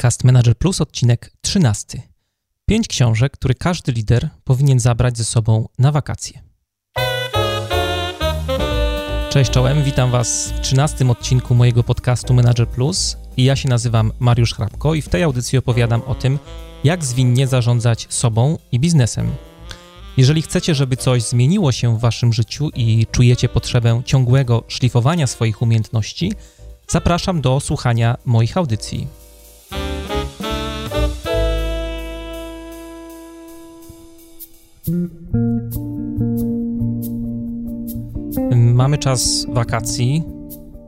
Podcast Manager Plus, odcinek 13. Pięć książek, które każdy lider powinien zabrać ze sobą na wakacje. Cześć czołem, witam Was w 13 odcinku mojego podcastu Manager Plus. I ja się nazywam Mariusz Hrabko i w tej audycji opowiadam o tym, jak zwinnie zarządzać sobą i biznesem. Jeżeli chcecie, żeby coś zmieniło się w Waszym życiu i czujecie potrzebę ciągłego szlifowania swoich umiejętności, zapraszam do słuchania moich audycji. Mamy czas wakacji,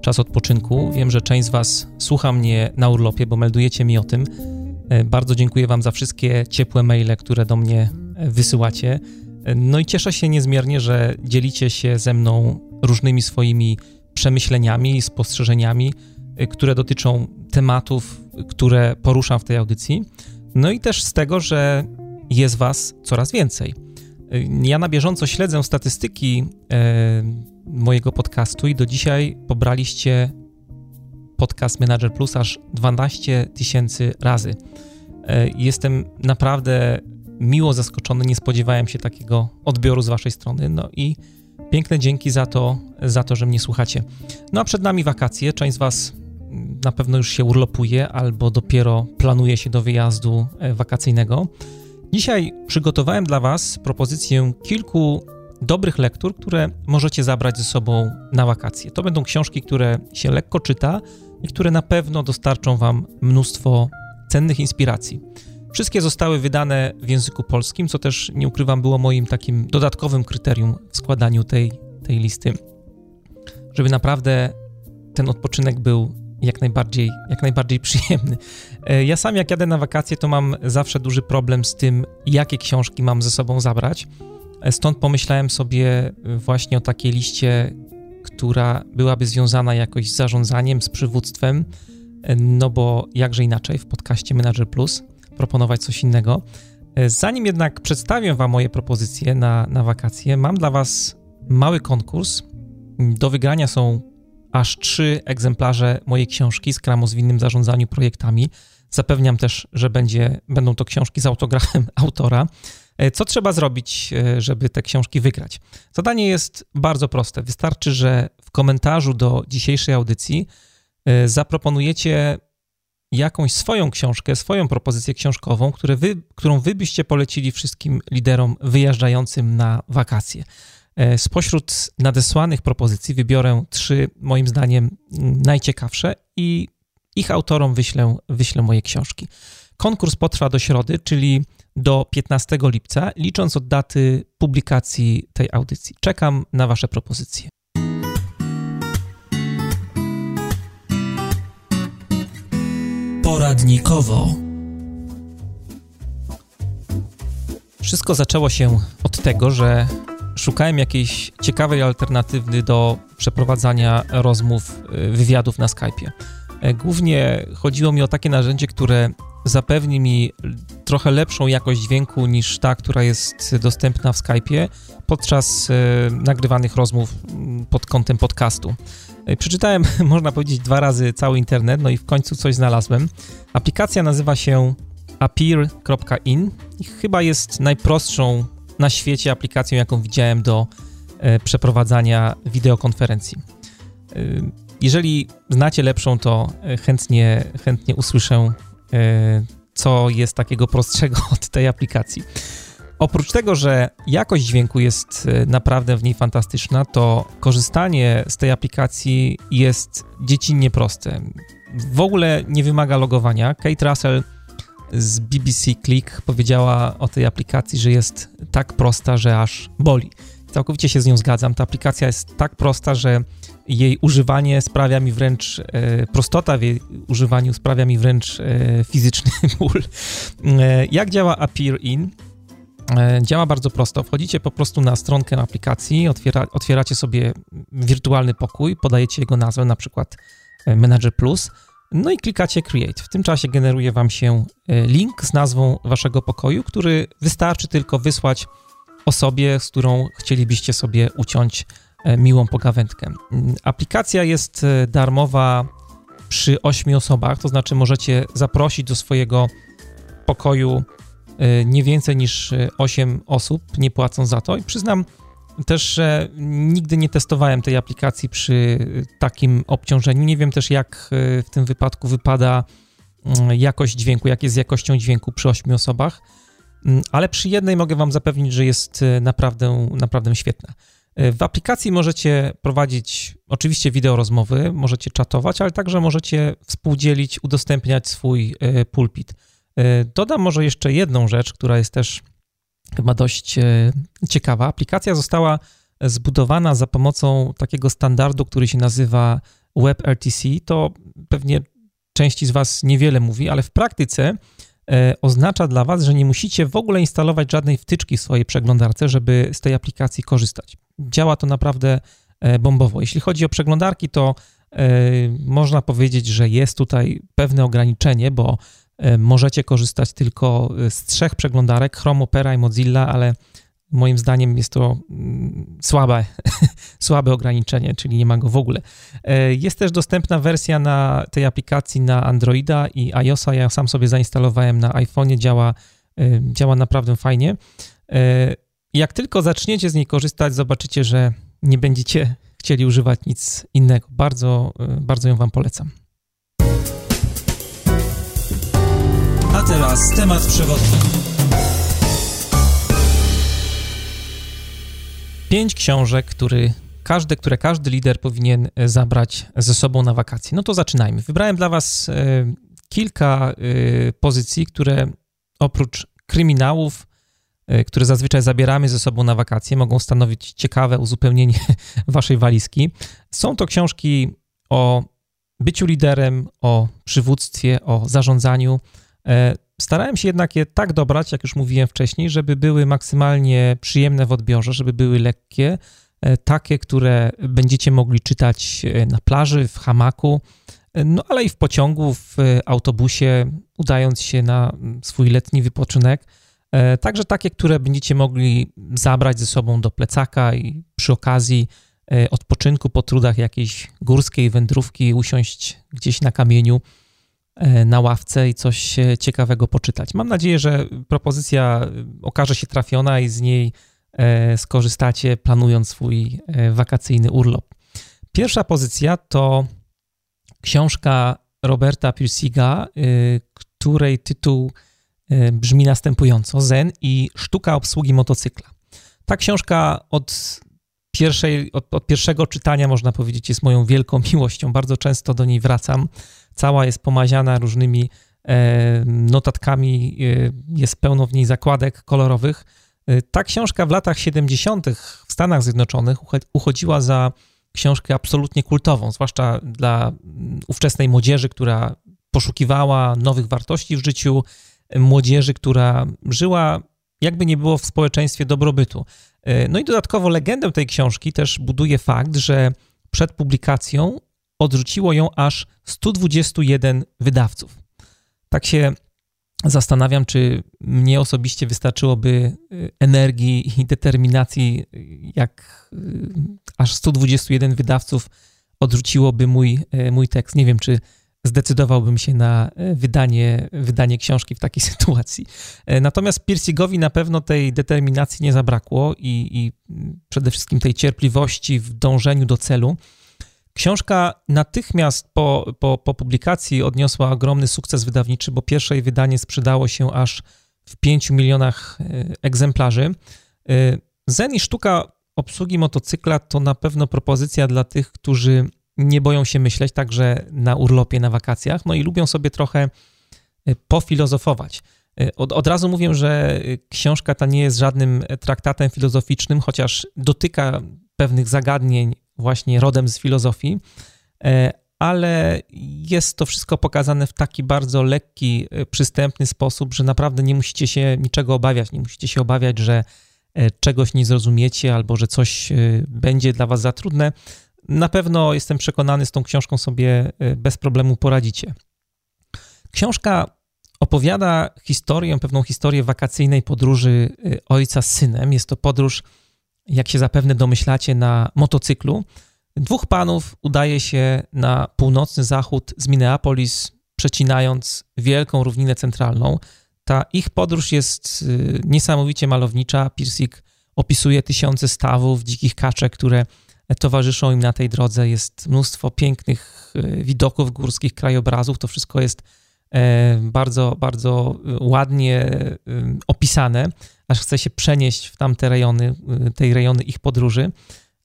czas odpoczynku. Wiem, że część z Was słucha mnie na urlopie, bo meldujecie mi o tym. E, bardzo dziękuję Wam za wszystkie ciepłe maile, które do mnie e, wysyłacie. E, no i cieszę się niezmiernie, że dzielicie się ze mną różnymi swoimi przemyśleniami i spostrzeżeniami, które dotyczą tematów, które poruszam w tej audycji. No i też z tego, że jest Was coraz więcej. Ja na bieżąco śledzę statystyki e, mojego podcastu i do dzisiaj pobraliście podcast Manager Plus aż 12 tysięcy razy. E, jestem naprawdę miło zaskoczony, nie spodziewałem się takiego odbioru z waszej strony, no i piękne dzięki za to, za to, że mnie słuchacie. No a przed nami wakacje, część z was na pewno już się urlopuje albo dopiero planuje się do wyjazdu e, wakacyjnego. Dzisiaj przygotowałem dla Was propozycję kilku dobrych lektur, które możecie zabrać ze sobą na wakacje. To będą książki, które się lekko czyta i które na pewno dostarczą Wam mnóstwo cennych inspiracji. Wszystkie zostały wydane w języku polskim, co też nie ukrywam, było moim takim dodatkowym kryterium w składaniu tej, tej listy, żeby naprawdę ten odpoczynek był jak najbardziej, jak najbardziej przyjemny. E, ja sam jak jadę na wakacje, to mam zawsze duży problem z tym, jakie książki mam ze sobą zabrać. E, stąd pomyślałem sobie właśnie o takiej liście, która byłaby związana jakoś z zarządzaniem, z przywództwem, e, no bo jakże inaczej w podcaście Manager Plus proponować coś innego. Zanim jednak przedstawię Wam moje propozycje na, na wakacje, mam dla Was mały konkurs. Do wygrania są aż trzy egzemplarze mojej książki Skramo z winnym zarządzaniu projektami. Zapewniam też, że będzie, będą to książki z autografem autora. E, co trzeba zrobić, e, żeby te książki wygrać? Zadanie jest bardzo proste. Wystarczy, że w komentarzu do dzisiejszej audycji e, zaproponujecie jakąś swoją książkę, swoją propozycję książkową, wy, którą wy byście polecili wszystkim liderom wyjeżdżającym na wakacje. E, spośród nadesłanych propozycji wybiorę trzy, moim zdaniem, najciekawsze i ich autorom wyślę, wyślę moje książki. Konkurs potrwa do środy, czyli do 15 lipca, licząc od daty publikacji tej audycji. Czekam na Wasze propozycje. Poradnikowo. Wszystko zaczęło się od tego, że szukałem jakiejś ciekawej alternatywy do przeprowadzania rozmów, y, wywiadów na Skype'ie. E, głównie chodziło mi o takie narzędzie, które zapewni mi trochę lepszą jakość dźwięku niż ta, która jest dostępna w Skype'ie podczas y, nagrywanych rozmów mm, pod kątem podcastu. E, przeczytałem, można powiedzieć, dwa razy cały internet, no i w końcu coś znalazłem. Aplikacja nazywa się appear.in i chyba jest najprostszą na świecie aplikacją, jaką widziałem do e, przeprowadzania wideokonferencji. E, jeżeli znacie lepszą, to e, chętnie, chętnie usłyszę, co jest takiego prostszego od tej aplikacji. Oprócz tego, że jakość dźwięku jest naprawdę w niej fantastyczna, to korzystanie z tej aplikacji jest dziecinnie proste. W ogóle nie wymaga logowania. Kate Russell z BBC Click powiedziała o tej aplikacji, że jest tak prosta, że aż boli. Całkowicie się z nią zgadzam. Ta aplikacja jest tak prosta, że jej używanie sprawia mi wręcz, e, prostota w jej używaniu sprawia mi wręcz e, fizyczny ból. E, jak działa Appear In? E, działa bardzo prosto. Wchodzicie po prostu na stronkę aplikacji, otwiera, otwieracie sobie wirtualny pokój, podajecie jego nazwę, na przykład e, Manager Plus no i klikacie Create. W tym czasie generuje Wam się e, link z nazwą Waszego pokoju, który wystarczy tylko wysłać osobie, z którą chcielibyście sobie uciąć e, miłą pogawędkę. Mm, aplikacja jest e, darmowa przy ośmiu osobach, to znaczy możecie zaprosić do swojego pokoju nie więcej niż 8 osób, nie płacą za to. I przyznam też, że nigdy nie testowałem tej aplikacji przy takim obciążeniu. Nie wiem też, jak w tym wypadku wypada mm, jakość dźwięku, jak jest z jakością dźwięku przy 8 osobach, mm, ale przy jednej mogę Wam zapewnić, że jest naprawdę, naprawdę świetna. W aplikacji możecie prowadzić oczywiście wideo rozmowy, możecie czatować, ale także możecie współdzielić, udostępniać swój e, pulpit. E, dodam może jeszcze jedną rzecz, która jest też chyba dość e, ciekawa. Aplikacja została zbudowana za pomocą takiego standardu, który się nazywa WebRTC. To pewnie części z Was niewiele mówi, ale w praktyce E, oznacza dla Was, że nie musicie w ogóle instalować żadnej wtyczki w swojej przeglądarce, żeby z tej aplikacji korzystać. Działa to naprawdę e, bombowo. Jeśli chodzi o przeglądarki, to można powiedzieć, że jest tutaj pewne ograniczenie, bo możecie korzystać tylko z trzech przeglądarek: Chrome, Opera i Mozilla, ale Moim zdaniem jest to mm, słabe, słabe ograniczenie, czyli nie ma go w ogóle. E, jest też dostępna wersja na tej aplikacji na Androida i iOSa. Ja sam sobie zainstalowałem na iPhone'ie, działa, e, działa naprawdę fajnie. E, jak tylko zaczniecie z niej korzystać, zobaczycie, że nie będziecie chcieli używać nic innego. Bardzo, bardzo ją Wam polecam. A teraz temat przewodni. pięć książek, który każdy, które każdy lider powinien e, zabrać ze sobą na wakacje. No to zaczynajmy. Wybrałem dla Was e, kilka e, pozycji, które oprócz kryminałów, które zazwyczaj zabieramy ze sobą na wakacje, mogą stanowić ciekawe uzupełnienie Waszej walizki. Są to książki o byciu liderem, o przywództwie, o zarządzaniu. Starałem się jednak je tak dobrać, jak już mówiłem wcześniej, żeby były maksymalnie przyjemne w odbiorze, żeby były lekkie, e, takie, które będziecie mogli czytać e, na plaży, w hamaku, e, no ale i w pociągu, w autobusie, udając się na swój letni wypoczynek. Także takie, które będziecie mogli zabrać ze sobą do plecaka i przy okazji odpoczynku po trudach jakiejś górskiej wędrówki usiąść gdzieś na kamieniu E, na ławce i coś ciekawego poczytać. Mam nadzieję, że propozycja okaże się trafiona i z niej e, skorzystacie, planując swój e, wakacyjny urlop. Pierwsza pozycja to książka Roberta Pirsiga, której tytuł brzmi następująco: Zen i sztuka obsługi motocykla. Ta książka od pierwszej, od, od, pierwszego czytania, można powiedzieć, jest moją wielką miłością. Bardzo często do niej wracam. Cała jest pomaziana różnymi e, notatkami, e, jest pełno w niej zakładek kolorowych. E, ta książka w latach 70. w Stanach Zjednoczonych uchodziła za książkę absolutnie kultową, zwłaszcza dla mm, ówczesnej młodzieży, która poszukiwała nowych wartości w życiu, młodzieży, która żyła jakby nie było w społeczeństwie dobrobytu. No i dodatkowo legendę tej książki też buduje fakt, że przed publikacją odrzuciło ją aż 121 wydawców. Tak się zastanawiam, czy mnie osobiście wystarczyłoby y, energii i determinacji, jak y, aż 121 wydawców odrzuciłoby mój, y, mój tekst. Nie wiem, czy zdecydowałbym się na wydanie, wydanie książki w takiej sytuacji. Natomiast Piercingowi na pewno tej determinacji nie zabrakło i, i przede wszystkim tej cierpliwości w dążeniu do celu. Książka natychmiast po, po, po publikacji odniosła ogromny sukces wydawniczy, bo pierwsze jej wydanie sprzedało się aż w 5 milionach e, egzemplarzy. E, Zen i sztuka obsługi motocykla to na pewno propozycja dla tych, którzy nie boją się myśleć, także na urlopie, na wakacjach, no i lubią sobie trochę e, pofilozofować. Od, od razu mówię, że książka ta nie jest żadnym traktatem filozoficznym, chociaż dotyka pewnych zagadnień właśnie rodem z filozofii, e, ale jest to wszystko pokazane w taki bardzo lekki, e, przystępny sposób, że naprawdę nie musicie się niczego obawiać, nie musicie się obawiać, że e, czegoś nie zrozumiecie albo że coś będzie dla was za trudne. Na pewno jestem przekonany, z tą książką sobie bez problemu poradzicie. Książka opowiada historię, pewną historię wakacyjnej podróży ojca z synem. Jest to podróż jak się zapewne domyślacie, na motocyklu. Dwóch panów udaje się na północny zachód z Minneapolis, przecinając wielką równinę centralną. Ta ich podróż jest y, niesamowicie malownicza. Pirsik opisuje tysiące stawów, dzikich kaczek, które towarzyszą im na tej drodze. Jest mnóstwo pięknych y, widoków górskich, krajobrazów. To wszystko jest bardzo, bardzo ładnie y, opisane, aż chce się przenieść w tamte rejony, tej rejony ich podróży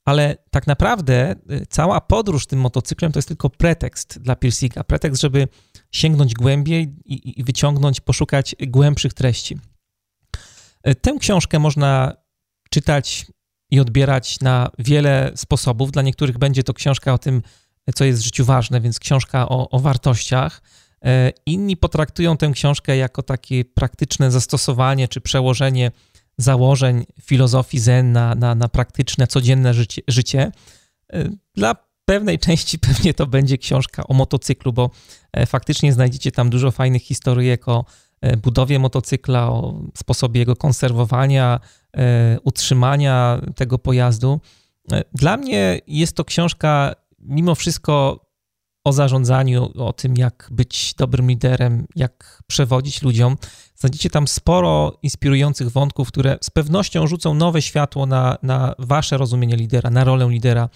ale tak naprawdę cała podróż tym motocyklem to jest tylko pretekst dla Piercinga, pretekst, żeby sięgnąć głębiej i, i wyciągnąć, poszukać głębszych treści. Tę książkę można czytać i odbierać na wiele sposobów. Dla niektórych będzie to książka o tym, co jest w życiu ważne, więc książka o, o wartościach. Y, inni potraktują tę książkę jako takie praktyczne zastosowanie czy przełożenie założeń filozofii Zen na, na, na praktyczne, codzienne życie, życie. Y, dla pewnej części pewnie to będzie książka o motocyklu, bo e, faktycznie znajdziecie tam dużo fajnych historyjek o e, budowie motocykla, o sposobie jego konserwowania, e, utrzymania tego pojazdu. Dla mnie jest to książka mimo wszystko o zarządzaniu, o tym, jak być dobrym liderem, jak przewodzić ludziom. Znajdziecie tam sporo inspirujących wątków, które z pewnością rzucą nowe światło na, na wasze rozumienie lidera, na rolę lidera,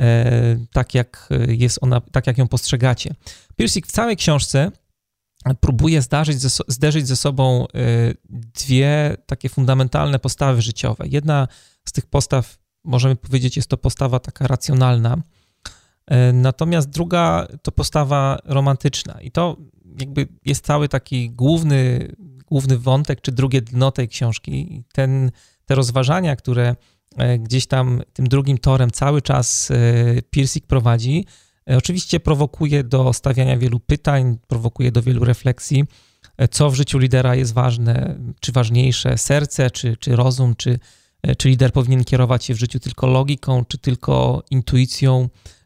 e, tak jak jest ona, tak jak ją postrzegacie. Piersik w całej książce próbuje zdarzyć ze, zderzyć ze sobą e, dwie takie fundamentalne postawy życiowe. Jedna z tych postaw, możemy powiedzieć, jest to postawa taka racjonalna, natomiast druga to postawa romantyczna i to jakby jest cały taki główny, główny wątek, czy drugie dno tej książki. Ten, te rozważania, które e, gdzieś tam tym drugim torem cały czas e, Pirsik prowadzi, oczywiście prowokuje do stawiania wielu pytań, prowokuje do wielu refleksji, co w życiu lidera jest ważne, czy ważniejsze serce, czy, czy rozum, czy, czy lider powinien kierować się w życiu tylko logiką, czy tylko intuicją, E,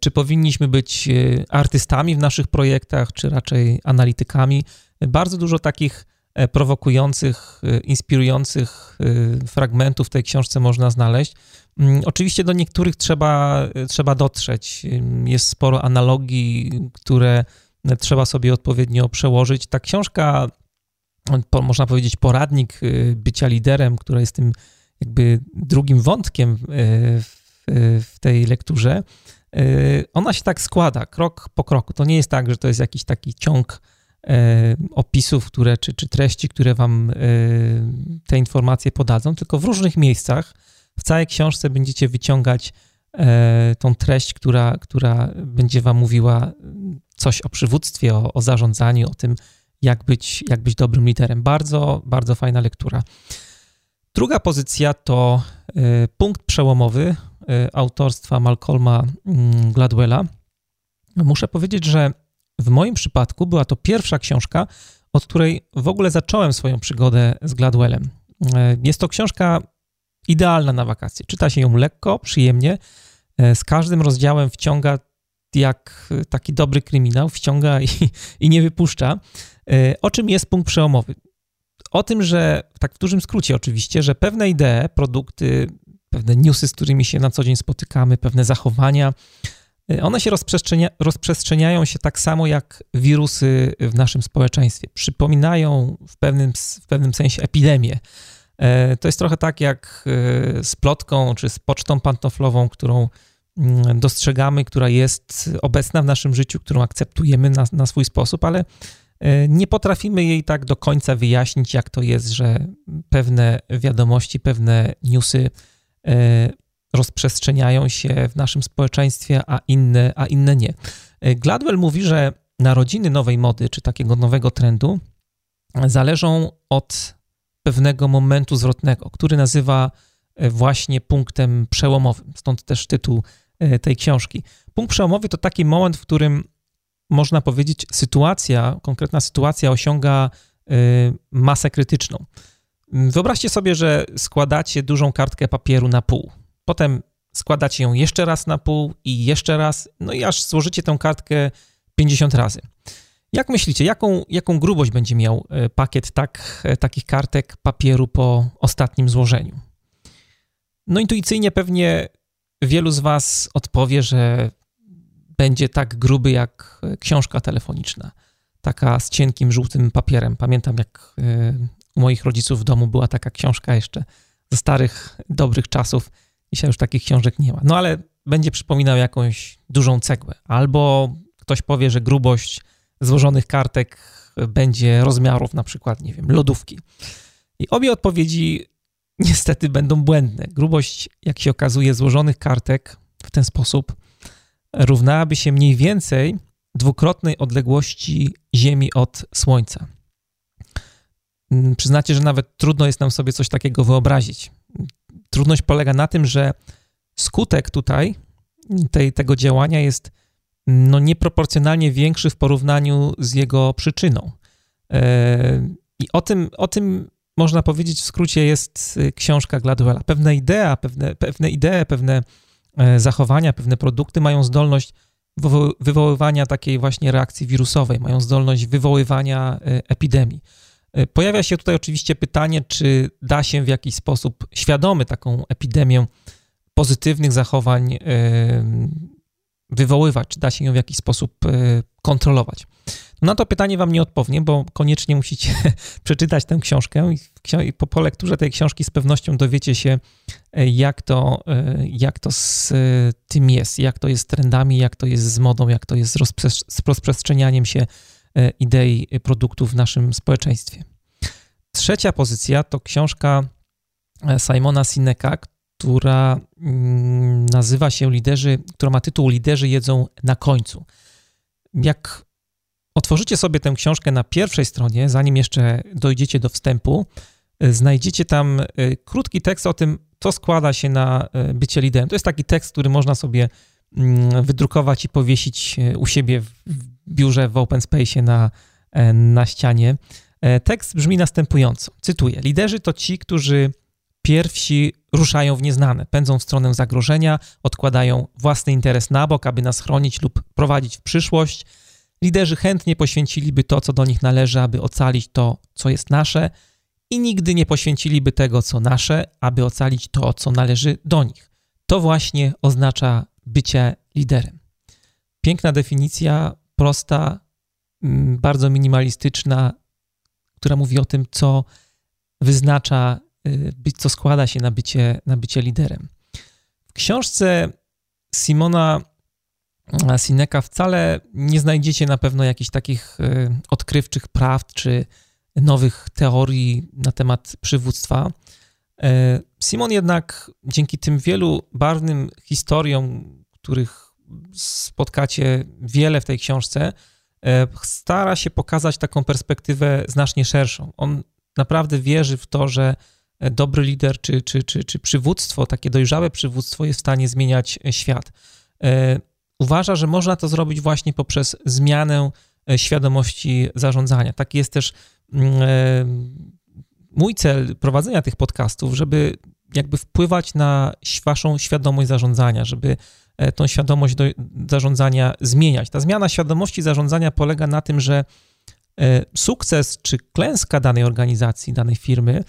czy powinniśmy być e, artystami w naszych projektach, czy raczej analitykami? Bardzo dużo takich e, prowokujących, inspirujących fragmentów w tej książce można znaleźć. Mm, oczywiście do niektórych trzeba, trzeba dotrzeć. Jest sporo analogii, które trzeba sobie odpowiednio przełożyć. Ta książka, można powiedzieć, poradnik bycia liderem, która jest tym jakby drugim wątkiem w, w tej lekturze, ona się tak składa, krok po kroku. To nie jest tak, że to jest jakiś taki ciąg y, opisów, które, czy, czy treści, które wam y, te informacje podadzą, tylko w różnych miejscach w całej książce będziecie wyciągać tą treść, która, która będzie wam mówiła coś o przywództwie, o, o zarządzaniu, o tym, jak być, jak być dobrym liderem. Bardzo, bardzo fajna lektura. Druga pozycja to punkt przełomowy, autorstwa Malcolma mm, Gladwella. Muszę powiedzieć, że w moim przypadku była to pierwsza książka, od której w ogóle zacząłem swoją przygodę z Gladwellem. Y, jest to książka idealna na wakacje. Czyta się ją lekko, przyjemnie. Y, z każdym rozdziałem wciąga jak taki dobry kryminał, wciąga i, i nie wypuszcza. O czym jest punkt przełomowy? O tym, że, tak w dużym skrócie oczywiście, że pewne idee, produkty, pewne newsy, z którymi się na co dzień spotykamy, pewne zachowania. Y, one się rozprzestrzenia, rozprzestrzeniają się tak samo jak wirusy w naszym społeczeństwie. Przypominają w pewnym, w pewnym sensie epidemię. E, to jest trochę tak jak e, z plotką czy z pocztą pantoflową, którą mm, dostrzegamy, która jest obecna w naszym życiu, którą akceptujemy na, na swój sposób, ale e, nie potrafimy jej tak do końca wyjaśnić, jak to jest, że pewne wiadomości, pewne newsy E, rozprzestrzeniają się w naszym społeczeństwie, a inne, a inne nie. E, Gladwell mówi, że narodziny nowej mody, czy takiego nowego trendu, zależą od pewnego momentu zwrotnego, który nazywa e, właśnie punktem przełomowym. Stąd też tytuł tej książki. Punkt przełomowy to taki moment, w którym można powiedzieć, sytuacja, konkretna sytuacja osiąga masę krytyczną. Wyobraźcie sobie, że składacie dużą kartkę papieru na pół. Potem składacie ją jeszcze raz na pół i jeszcze raz, no i aż złożycie tę kartkę 50 razy. Jak myślicie, jaką, jaką grubość będzie miał e, pakiet tak, e, takich kartek papieru po ostatnim złożeniu? No intuicyjnie pewnie wielu z Was odpowie, że będzie tak gruby jak książka telefoniczna. Taka z cienkim, żółtym papierem. Pamiętam, jak moich rodziców w domu była taka książka jeszcze ze starych, dobrych czasów. Dzisiaj już takich książek nie ma. No ale będzie przypominał jakąś dużą cegłę. Albo ktoś powie, że grubość złożonych kartek będzie rozmiarów na przykład, nie wiem, lodówki. I obie odpowiedzi niestety będą błędne. Grubość, jak się okazuje, złożonych kartek w ten sposób równałaby się mniej więcej dwukrotnej odległości Ziemi od Słońca. Mm, przyznacie, że nawet trudno jest nam sobie coś takiego wyobrazić. Trudność polega na tym, że skutek tutaj tej, tego działania jest no, nieproporcjonalnie większy w porównaniu z jego przyczyną. E, I o tym, o tym można powiedzieć w skrócie jest y, książka Gladwella. Pewne idea, pewne, pewne idee, pewne e, zachowania, pewne produkty mają zdolność wywoływania takiej właśnie reakcji wirusowej, mają zdolność wywoływania e, epidemii. Pojawia się tutaj oczywiście pytanie, czy da się w jakiś sposób świadomy taką epidemię pozytywnych zachowań wywoływać, czy da się ją w jakiś sposób e, kontrolować. Na to pytanie wam nie odpowiem, bo koniecznie musicie przeczytać tę książkę i po, lekturze tej książki z pewnością dowiecie się, e, jak to, e, jak to z tym jest, jak to jest z trendami, jak to jest z modą, jak to jest z rozprzestrzenianiem się idei produktów w naszym społeczeństwie. Trzecia pozycja to książka Simona Sineka, która mm, nazywa się Liderzy, która ma tytuł Liderzy jedzą na końcu. Jak otworzycie sobie tę książkę na pierwszej stronie, zanim jeszcze dojdziecie do wstępu, znajdziecie tam krótki tekst o tym, co składa się na bycie liderem. To jest taki tekst, który można sobie mm, wydrukować i powiesić u siebie w biurze w open space na, e, na ścianie. E, tekst brzmi następująco. Cytuję: Liderzy to ci, którzy Pierwsi ruszają w nieznane, pędzą w stronę zagrożenia, odkładają własny interes na bok, aby nas chronić lub prowadzić w przyszłość. Liderzy chętnie poświęciliby to, co do nich należy, aby ocalić to, co jest nasze, i nigdy nie poświęciliby tego, co nasze, aby ocalić to, co należy do nich. To właśnie oznacza bycie liderem. Piękna definicja, prosta, mm, bardzo minimalistyczna, która mówi o tym, co wyznacza Y, co składa się na bycie, na bycie liderem. W książce Simona Sineka wcale nie znajdziecie na pewno jakichś takich y, odkrywczych prawd czy nowych teorii na temat przywództwa. Y, Simon jednak dzięki tym wielu barwnym historiom, których spotkacie wiele w tej książce, stara się pokazać taką perspektywę znacznie szerszą. On naprawdę wierzy w to, że dobry lider czy, czy, czy, czy przywództwo, takie dojrzałe przywództwo jest w stanie zmieniać świat. E, uważa, że można to zrobić właśnie poprzez zmianę e, świadomości zarządzania. Taki jest też mm, e, mój cel prowadzenia tych podcastów, żeby jakby wpływać na waszą świadomość zarządzania, żeby tą świadomość do zarządzania zmieniać. Ta zmiana świadomości zarządzania polega na tym, że sukces czy klęska danej organizacji, danej firmy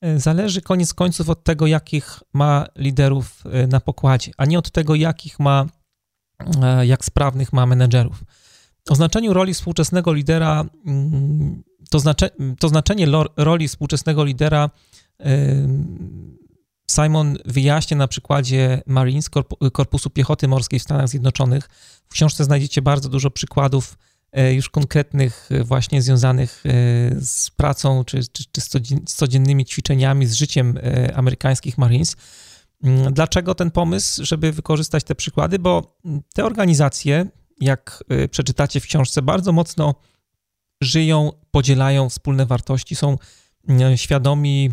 E, zależy koniec końców od tego, jakich ma liderów e, na pokładzie, a nie od tego, jakich ma, e, jak sprawnych ma menedżerów. O znaczeniu roli współczesnego lidera, mm, to, to znaczenie roli współczesnego lidera Simon wyjaśnia na przykładzie Marines, Korpusu Piechoty Morskiej w Stanach Zjednoczonych. W książce znajdziecie bardzo dużo przykładów E, już konkretnych, e, właśnie związanych e, z pracą czy, czy, czy z codziennymi ćwiczeniami, z życiem amerykańskich Marines. Mm, dlaczego ten pomysł, żeby wykorzystać te przykłady? Bo mm, te organizacje, jak przeczytacie w książce, bardzo mocno żyją, podzielają wspólne wartości, są mm, świadomi,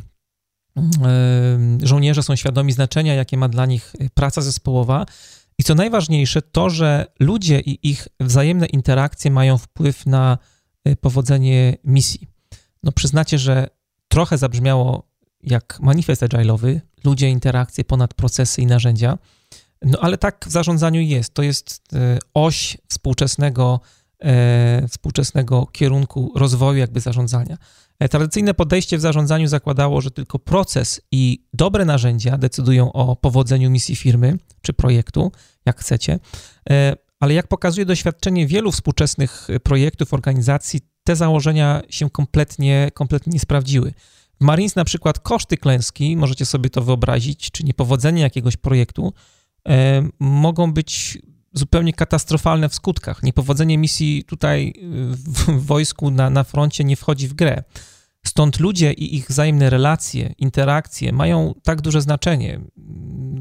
żołnierze są świadomi znaczenia, jakie ma dla nich praca zespołowa i co najważniejsze, to, że ludzie i ich wzajemne interakcje mają wpływ na y, powodzenie misji. No przyznacie, że trochę zabrzmiało jak manifest agile'owy, ludzie, interakcje ponad procesy i narzędzia, no ale tak w zarządzaniu jest. To jest y, oś współczesnego współczesnego kierunku rozwoju jakby zarządzania. Tradycyjne podejście w zarządzaniu zakładało, że tylko proces i dobre narzędzia decydują o powodzeniu misji firmy czy projektu, jak chcecie. Ale jak pokazuje doświadczenie wielu współczesnych projektów, organizacji, te założenia się kompletnie, kompletnie nie sprawdziły. W Marines na przykład koszty klęski, możecie sobie to wyobrazić, czy niepowodzenie jakiegoś projektu, e, mogą być zupełnie katastrofalne w skutkach. Niepowodzenie misji tutaj w, w wojsku na, na froncie nie wchodzi w grę. Stąd ludzie i ich wzajemne relacje, interakcje mają tak duże znaczenie.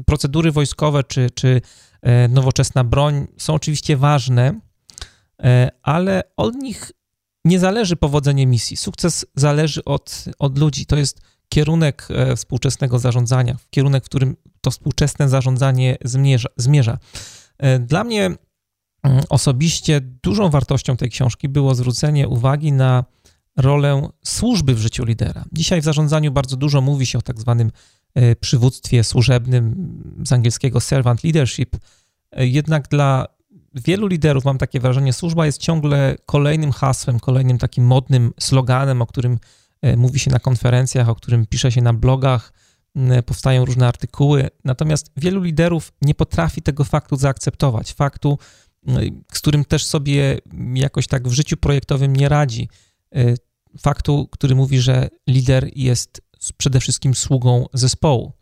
Procedury wojskowe czy, czy e, nowoczesna broń są oczywiście ważne, e, ale od nich nie zależy powodzenie misji. Sukces zależy od, od ludzi. To jest kierunek e, współczesnego zarządzania, kierunek, w którym to współczesne zarządzanie zmierza. zmierza. Dla mnie mm, osobiście dużą wartością tej książki było zwrócenie uwagi na rolę służby w życiu lidera. Dzisiaj w zarządzaniu bardzo dużo mówi się o tak zwanym e, przywództwie służebnym, z angielskiego servant leadership. E, jednak dla wielu liderów, mam takie wrażenie, służba jest ciągle kolejnym hasłem, kolejnym takim modnym sloganem, o którym e, mówi się na konferencjach, o którym pisze się na blogach, powstają różne artykuły. Natomiast wielu liderów nie potrafi tego faktu zaakceptować, faktu, z którym też sobie jakoś tak w życiu projektowym nie radzi. Y, faktu, który mówi, że lider jest przede wszystkim sługą zespołu.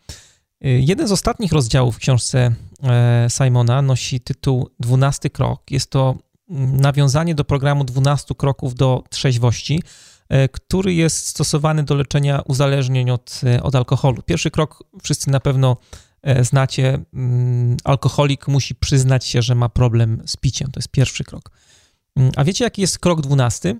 Y, jeden z ostatnich rozdziałów w książce e, Simona nosi tytuł 12 krok. Jest to mm, nawiązanie do programu 12 kroków do trzeźwości, e, który jest stosowany do leczenia uzależnień od, e, od alkoholu. Pierwszy krok wszyscy na pewno znacie. Mm, alkoholik musi przyznać się, że ma problem z piciem. To jest pierwszy krok. Mm, a wiecie, jaki jest krok 12?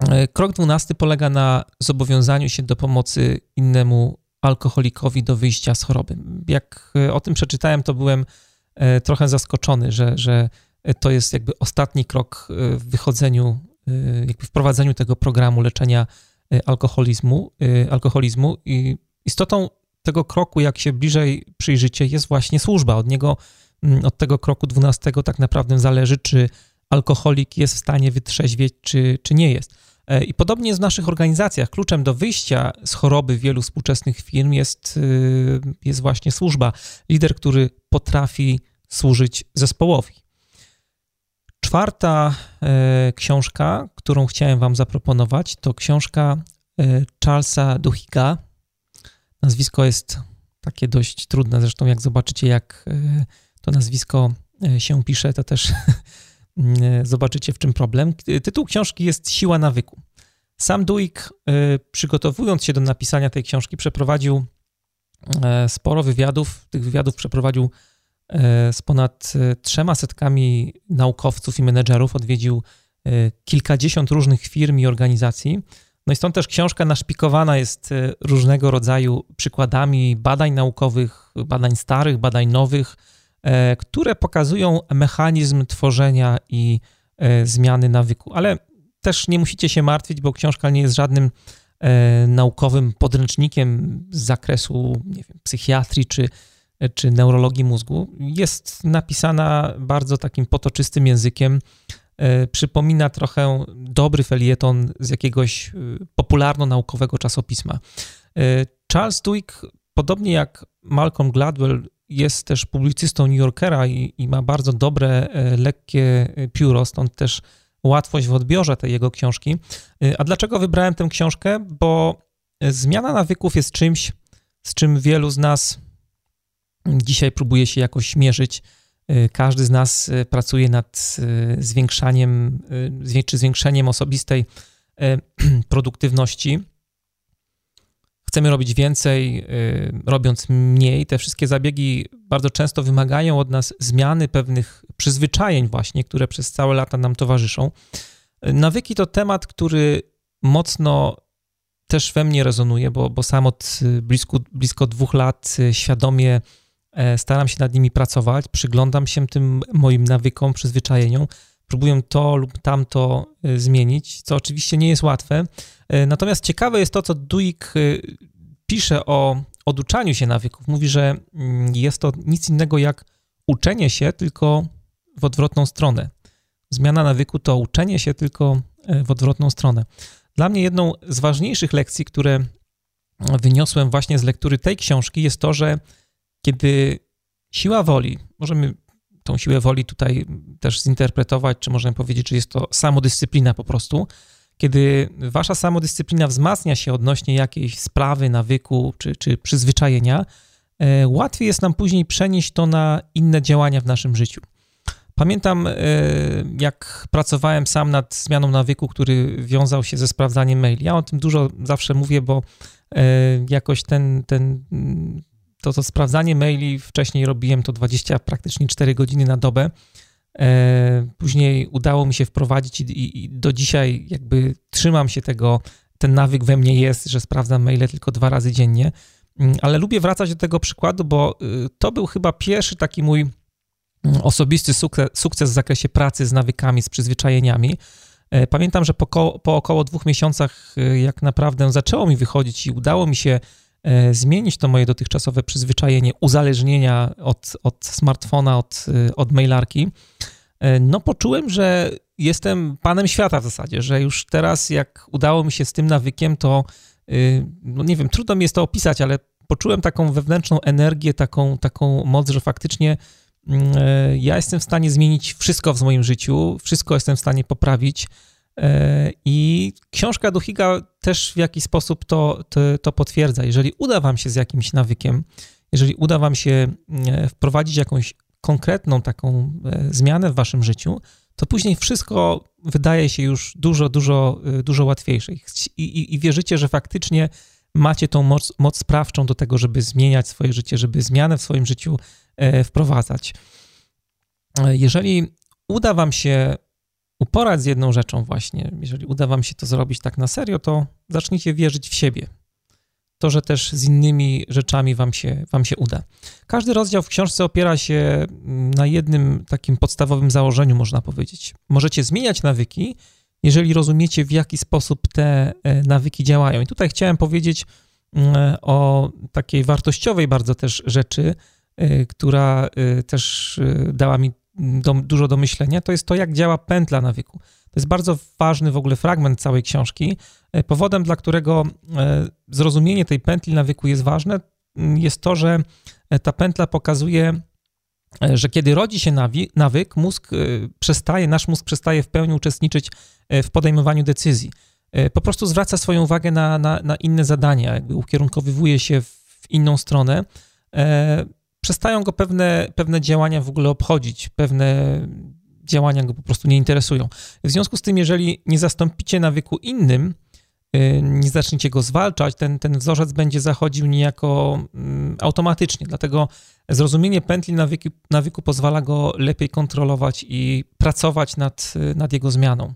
E, krok dwunasty polega na zobowiązaniu się do pomocy innemu alkoholikowi do wyjścia z choroby. Jak e, o tym przeczytałem, to byłem e, trochę zaskoczony, że, że to jest jakby ostatni krok w wychodzeniu, jakby wprowadzeniu tego programu leczenia alkoholizmu. alkoholizmu. I istotą tego kroku, jak się bliżej przyjrzycie, jest właśnie służba. Od niego, mm, od tego kroku dwunastego tak naprawdę zależy, czy alkoholik jest w stanie wytrzeźwieć, czy, czy nie jest. E, I podobnie w naszych organizacjach. Kluczem do wyjścia z choroby wielu współczesnych firm jest, y, jest właśnie służba. Lider, który potrafi służyć zespołowi. Czwarta e, książka, którą chciałem Wam zaproponować, to książka e, Charlesa Duhiga. Nazwisko jest takie dość trudne, zresztą jak zobaczycie, jak to nazwisko się pisze, to też zobaczycie w czym problem. Tytuł książki jest Siła nawyku. Sam Duik, e, przygotowując się do napisania tej książki, przeprowadził e, sporo wywiadów. Tych wywiadów przeprowadził z ponad trzema setkami naukowców i menedżerów. Odwiedził kilkadziesiąt różnych firm i organizacji. No i stąd też książka naszpikowana jest różnego rodzaju przykładami badań naukowych, badań starych, badań nowych, E, które pokazują mechanizm tworzenia i e, zmiany nawyku. Ale też nie musicie się martwić, bo książka nie jest żadnym e, naukowym podręcznikiem z zakresu nie wiem, psychiatrii czy, czy neurologii mózgu. Jest napisana bardzo takim potoczystym językiem. Przypomina trochę dobry felieton z jakiegoś popularno-naukowego czasopisma. Charles Duhigg, podobnie jak Malcolm Gladwell, jest też publicystą New Yorkera i, i, ma bardzo dobre, e, lekkie e, pióro, stąd też łatwość w odbiorze tej jego książki. E, a dlaczego wybrałem tę książkę? Bo zmiana nawyków jest czymś, z czym wielu z nas dzisiaj próbuje się jakoś mierzyć. Każdy z nas pracuje nad zwiększaniem czy zwiększeniem osobistej produktywności chcemy robić więcej, y, robiąc mniej. Te wszystkie zabiegi bardzo często wymagają od nas zmiany pewnych przyzwyczajeń, właśnie, które przez całe lata nam towarzyszą. Nawyki to temat, który mocno też we mnie rezonuje, bo, bo sam od blisko, blisko dwóch lat świadomie e, staram się nad nimi pracować, przyglądam się tym moim nawykom, przyzwyczajeniom, próbuję to lub tamto zmienić, co oczywiście nie jest łatwe. E, natomiast ciekawe jest to, co Duik e, pisze o oduczaniu się nawyków. Mówi, że mm, jest to nic innego jak uczenie się, tylko w odwrotną stronę. zmiana nawyku to uczenie się tylko w odwrotną stronę. Dla mnie jedną z ważniejszych lekcji, które wyniosłem właśnie z lektury tej książki, jest to, że kiedy siła woli, możemy tą siłę woli tutaj też zinterpretować, czy możemy powiedzieć, że jest to samodyscyplina po prostu. Kiedy wasza samodyscyplina wzmacnia się odnośnie jakiejś sprawy, nawyku czy, czy przyzwyczajenia, e, łatwiej jest nam później przenieść to na inne działania w naszym życiu. Pamiętam, e, jak pracowałem sam nad zmianą nawyku, który wiązał się ze sprawdzaniem maili. Ja o tym dużo zawsze mówię, bo e, jakoś ten, ten to, to sprawdzanie maili, wcześniej robiłem to 20, praktycznie 4 godziny na dobę. E, później udało mi się wprowadzić i, i, do dzisiaj jakby trzymam się tego, ten nawyk we mnie jest, że sprawdzam maile tylko dwa razy dziennie, mm, ale lubię wracać do tego przykładu, bo y, to był chyba pierwszy taki mój mm, osobisty sukces, sukces w zakresie pracy z nawykami, z przyzwyczajeniami. E, pamiętam, że po, po około dwóch miesiącach, y, jak naprawdę zaczęło mi wychodzić i udało mi się zmienić to moje dotychczasowe przyzwyczajenie uzależnienia od, od smartfona, od, e, od mailarki, e, no poczułem, że jestem panem świata w zasadzie, że już teraz jak udało mi się z tym nawykiem, to no nie wiem, trudno mi jest to opisać, ale poczułem taką wewnętrzną energię, taką, taką moc, że faktycznie mm, ja jestem w stanie zmienić wszystko w moim życiu, wszystko jestem w stanie poprawić. E, I książka Duchiga też w jakiś sposób to, to, to, potwierdza. Jeżeli uda Wam się z jakimś nawykiem, jeżeli uda Wam się e, wprowadzić jakąś konkretną taką e, zmianę w Waszym życiu, to później wszystko wydaje się już dużo, dużo, dużo łatwiejsze. I, i, i wierzycie, że faktycznie macie tą moc, moc sprawczą do tego, żeby zmieniać swoje życie, żeby zmianę w swoim życiu wprowadzać. Jeżeli uda Wam się uporać z jedną rzeczą właśnie, jeżeli uda wam się to zrobić tak na serio, to zacznijcie wierzyć w siebie. To, że też z innymi rzeczami wam się, wam się uda. Każdy rozdział w książce opiera się na jednym takim podstawowym założeniu, można powiedzieć. Możecie zmieniać nawyki, jeżeli rozumiecie, w jaki sposób te e, nawyki działają. I tutaj chciałem powiedzieć mm, o takiej wartościowej bardzo też rzeczy, e, która e, też dała mi do, dużo do myślenia, to jest to, jak działa pętla nawyku. To jest bardzo ważny w ogóle fragment całej książki. E, powodem, dla którego e, zrozumienie tej pętli nawyku jest ważne, jest to, że e, ta pętla pokazuje, że kiedy rodzi się nawyk, mózg przestaje, nasz mózg przestaje w pełni uczestniczyć w podejmowaniu decyzji. Po prostu zwraca swoją uwagę na, na, na inne zadania, jakby ukierunkowywuje się w inną stronę przestają go pewne, pewne działania w ogóle obchodzić, pewne działania go po prostu nie interesują. W związku z tym, jeżeli nie zastąpicie nawyku innym, y, nie zaczniecie go zwalczać, ten, ten wzorzec będzie zachodził niejako mm, automatycznie. Dlatego zrozumienie pętli nawyku, nawyku pozwala go lepiej kontrolować i pracować nad, nad jego zmianą.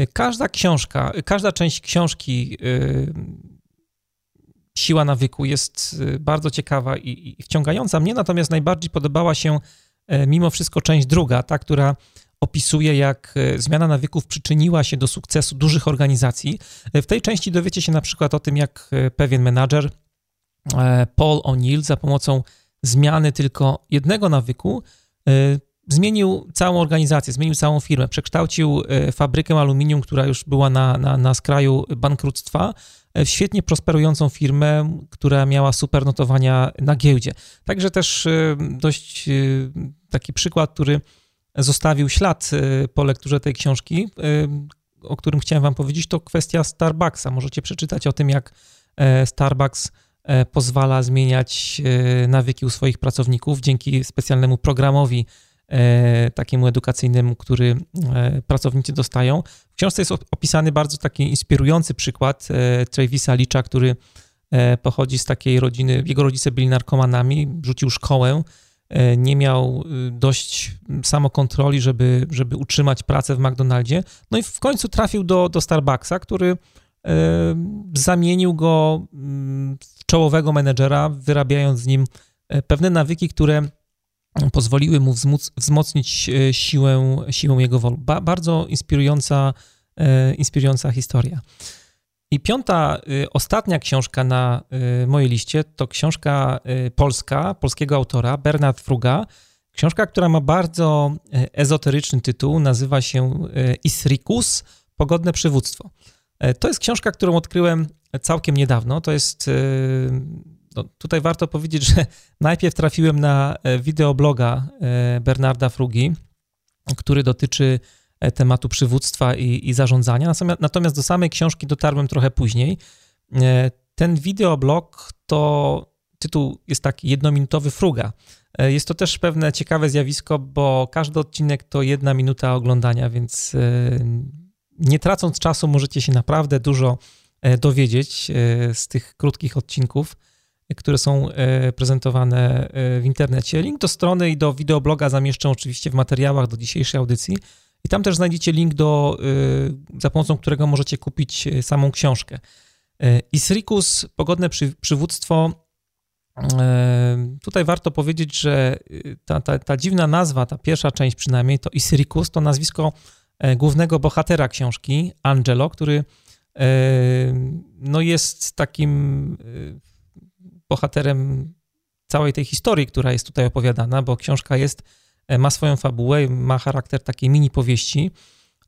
Y, każda książka, każda część książki y, siła nawyku jest y, bardzo ciekawa i, i wciągająca. Mnie natomiast najbardziej podobała się e, mimo wszystko część druga, ta, która opisuje, jak e, zmiana nawyków przyczyniła się do sukcesu dużych organizacji. E, w tej części dowiecie się na przykład o tym, jak pewien menadżer, Paul O'Neill, za pomocą zmiany tylko jednego nawyku, zmienił całą organizację, zmienił całą firmę, przekształcił fabrykę aluminium, która już była na, na, na skraju bankructwa, świetnie prosperującą firmę, która miała super notowania na giełdzie. Także też e, dość e, taki przykład, który zostawił ślad po lekturze tej książki, o którym chciałem wam powiedzieć, to kwestia Starbucksa. Możecie przeczytać o tym, jak Starbucks pozwala zmieniać nawyki u swoich pracowników dzięki specjalnemu programowi E, takiemu edukacyjnemu, który e, pracownicy dostają. W książce jest opisany bardzo taki inspirujący przykład e, Travisa Licza, który pochodzi z takiej rodziny, jego rodzice byli narkomanami, rzucił szkołę, nie miał dość samokontroli, żeby, żeby utrzymać pracę w McDonaldzie. No i w końcu trafił do, do Starbucksa, który zamienił go mm, w czołowego menedżera, wyrabiając z nim pewne nawyki, które pozwoliły mu wzmocnić e, siłę, siłę jego woli. Ba, bardzo inspirująca, e, inspirująca historia. I piąta, e, ostatnia książka na mojej liście to książka polska, polskiego autora, Bernard Fruga. Książka, która ma bardzo ezoteryczny tytuł, nazywa się Isrikus Pogodne Przywództwo. To jest książka, którą odkryłem całkiem niedawno. To jest. No, tutaj warto powiedzieć, że najpierw trafiłem na wideobloga Bernarda Frugi, który dotyczy tematu przywództwa i, i zarządzania. Natomiast, do samej książki dotarłem trochę później. Ten wideoblog to tytuł jest taki jednominutowy fruga. E, jest to też pewne ciekawe zjawisko, bo każdy odcinek to jedna minuta oglądania, więc e, nie tracąc czasu możecie się naprawdę dużo e, dowiedzieć z tych krótkich odcinków, które są prezentowane w internecie. Link do strony i do wideobloga zamieszczę oczywiście w materiałach do dzisiejszej audycji. I tam też znajdziecie link, do, za pomocą którego możecie kupić samą książkę. Isrikus, pogodne przy, przywództwo. Tutaj warto powiedzieć, że ta, ta, ta dziwna nazwa, ta pierwsza część przynajmniej, to Isrikus, to nazwisko e, głównego bohatera książki, Angelo, który no jest takim bohaterem całej tej historii, która jest tutaj opowiadana, bo książka jest, e, ma swoją fabułę, ma charakter takiej mini powieści.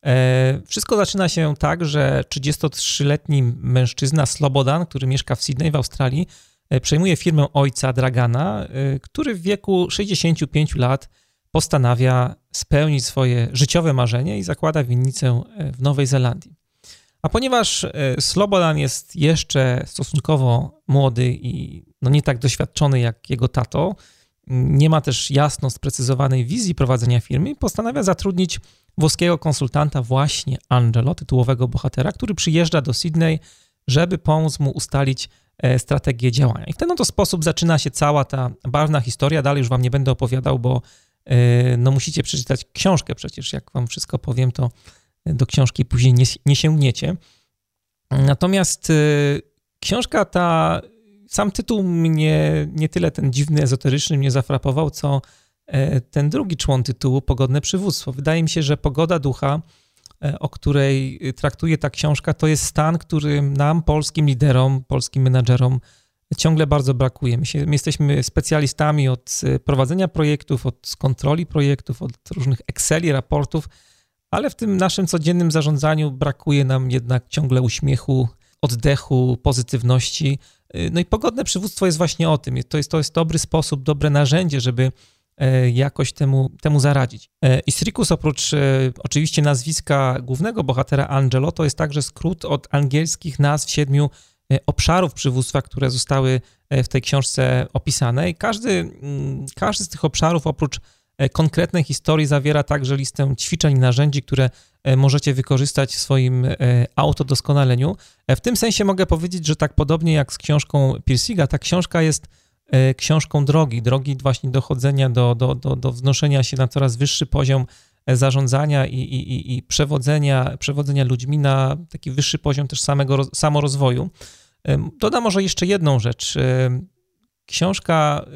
E, wszystko zaczyna się tak, że 33-letni mężczyzna Slobodan, który mieszka w Sydney w Australii, e, przejmuje firmę ojca Dragana, który w wieku 65 lat postanawia spełnić swoje życiowe marzenie i zakłada winnicę w Nowej Zelandii. A ponieważ Slobodan jest jeszcze stosunkowo młody i no nie tak doświadczony jak jego tato, nie ma też jasno sprecyzowanej wizji prowadzenia firmy, postanawia zatrudnić włoskiego konsultanta właśnie Angelo, tytułowego bohatera, który przyjeżdża do Sydney, żeby pomóc mu ustalić e, strategię działania. I w ten oto sposób zaczyna się cała ta barwna historia. Dalej już wam nie będę opowiadał, bo e, no musicie przeczytać książkę przecież. Jak wam wszystko powiem, to do książki później nie, nie sięgniecie. Natomiast e, książka ta, sam tytuł mnie nie tyle ten dziwny, ezoteryczny mnie zafrapował, co E, ten drugi człon tytułu, Pogodne Przywództwo. Wydaje mi się, że pogoda ducha, e, o której traktuje ta książka, to jest stan, który nam, polskim liderom, polskim menadżerom, ciągle bardzo brakuje. My, się, my jesteśmy specjalistami od e, prowadzenia projektów, od kontroli projektów, od różnych Exceli, raportów, ale w tym naszym codziennym zarządzaniu brakuje nam jednak ciągle uśmiechu, oddechu, pozytywności. No i pogodne przywództwo jest właśnie o tym. To jest, to jest dobry sposób, dobre narzędzie, żeby E, jakoś temu, temu zaradzić. E, Isrikus oprócz e, oczywiście nazwiska głównego bohatera Angelo, to jest także skrót od angielskich nazw siedmiu obszarów przywództwa, które zostały w tej książce opisane i każdy, mm, każdy z tych obszarów oprócz konkretnej historii zawiera także listę ćwiczeń narzędzi, które możecie wykorzystać w swoim autodoskonaleniu. W tym sensie mogę powiedzieć, że tak podobnie jak z książką Piersiga, ta książka jest E, książką drogi, drogi właśnie dochodzenia do, do, do, do wznoszenia się na coraz wyższy poziom e, zarządzania i, i, i przewodzenia, przewodzenia ludźmi na taki wyższy poziom też samego samorozwoju. Dodam może jeszcze jedną rzecz. Książka e,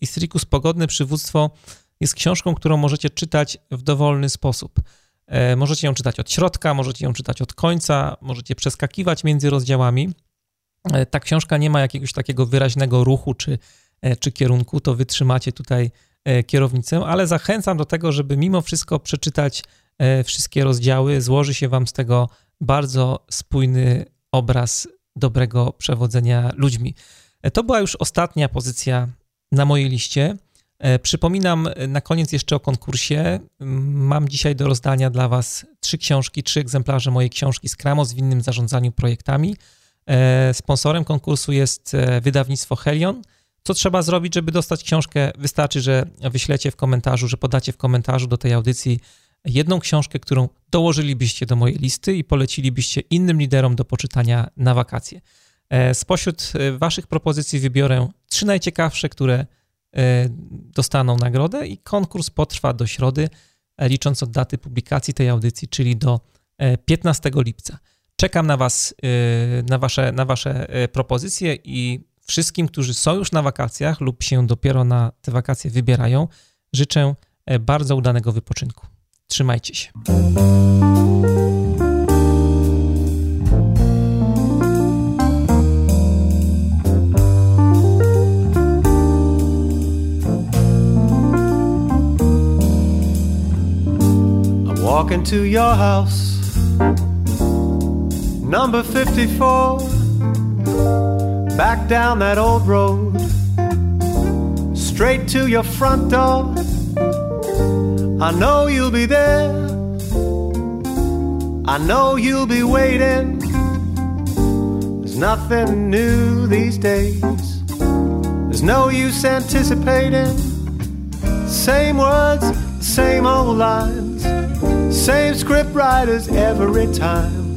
Istricus Pogodne Przywództwo jest książką, którą możecie czytać w dowolny sposób. Możecie ją czytać od środka, możecie ją czytać od końca, możecie przeskakiwać między rozdziałami. E, ta książka nie ma jakiegoś takiego wyraźnego ruchu czy, e, czy kierunku, to wytrzymacie tutaj e, kierownicę, ale zachęcam do tego, żeby mimo wszystko przeczytać wszystkie rozdziały. Złoży się Wam z tego bardzo spójny obraz dobrego przewodzenia ludźmi. To była już ostatnia pozycja na mojej liście. Przypominam na koniec jeszcze o konkursie. Mam dzisiaj do rozdania dla Was trzy książki, trzy egzemplarze mojej książki Skramos w innym zarządzaniu projektami. E, sponsorem konkursu jest e, wydawnictwo Helion. Co trzeba zrobić, żeby dostać książkę? Wystarczy, że wyślecie w komentarzu, że podacie w komentarzu do tej audycji jedną książkę, którą dołożylibyście do mojej listy i polecilibyście innym liderom do poczytania na wakacje. E, spośród Waszych propozycji wybiorę trzy najciekawsze, które dostaną nagrodę i konkurs potrwa do środy, licząc od daty publikacji tej audycji, czyli do 15 lipca. Czekam na Was, na Wasze, na wasze propozycje i wszystkim, którzy są już na wakacjach lub się dopiero na te wakacje wybierają, życzę bardzo udanego wypoczynku. Trzymajcie się. Walk into your house. Number 54, back down that old road, straight to your front door. I know you'll be there. I know you'll be waiting. There's nothing new these days. There's no use anticipating. Same words, same old lines, same script writers every time.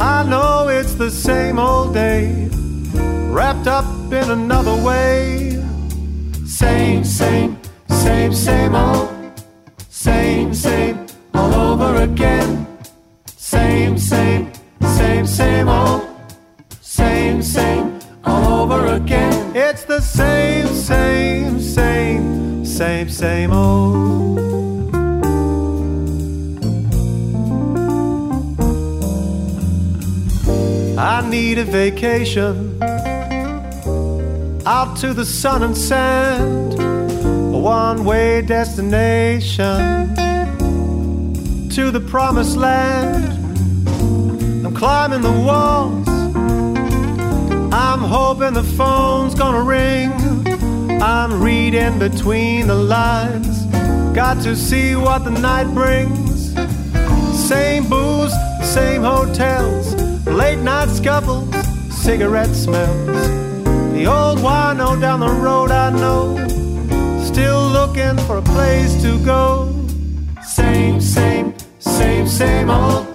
I know it's the same old day, wrapped up in another way. Same, same, same, same old, same, same, all over again. Same, same, same, same old, same, same, all over again. It's the same, same, same, same, same I need a vacation out to the sun and sand, a one way destination to the promised land. I'm climbing the walls, I'm hoping the phone's gonna ring. I'm reading between the lines, got to see what the night brings. Same booze, same hotels, late night scuffles, cigarette smells. The old wino down the road I know, still looking for a place to go. Same, same, same, same old,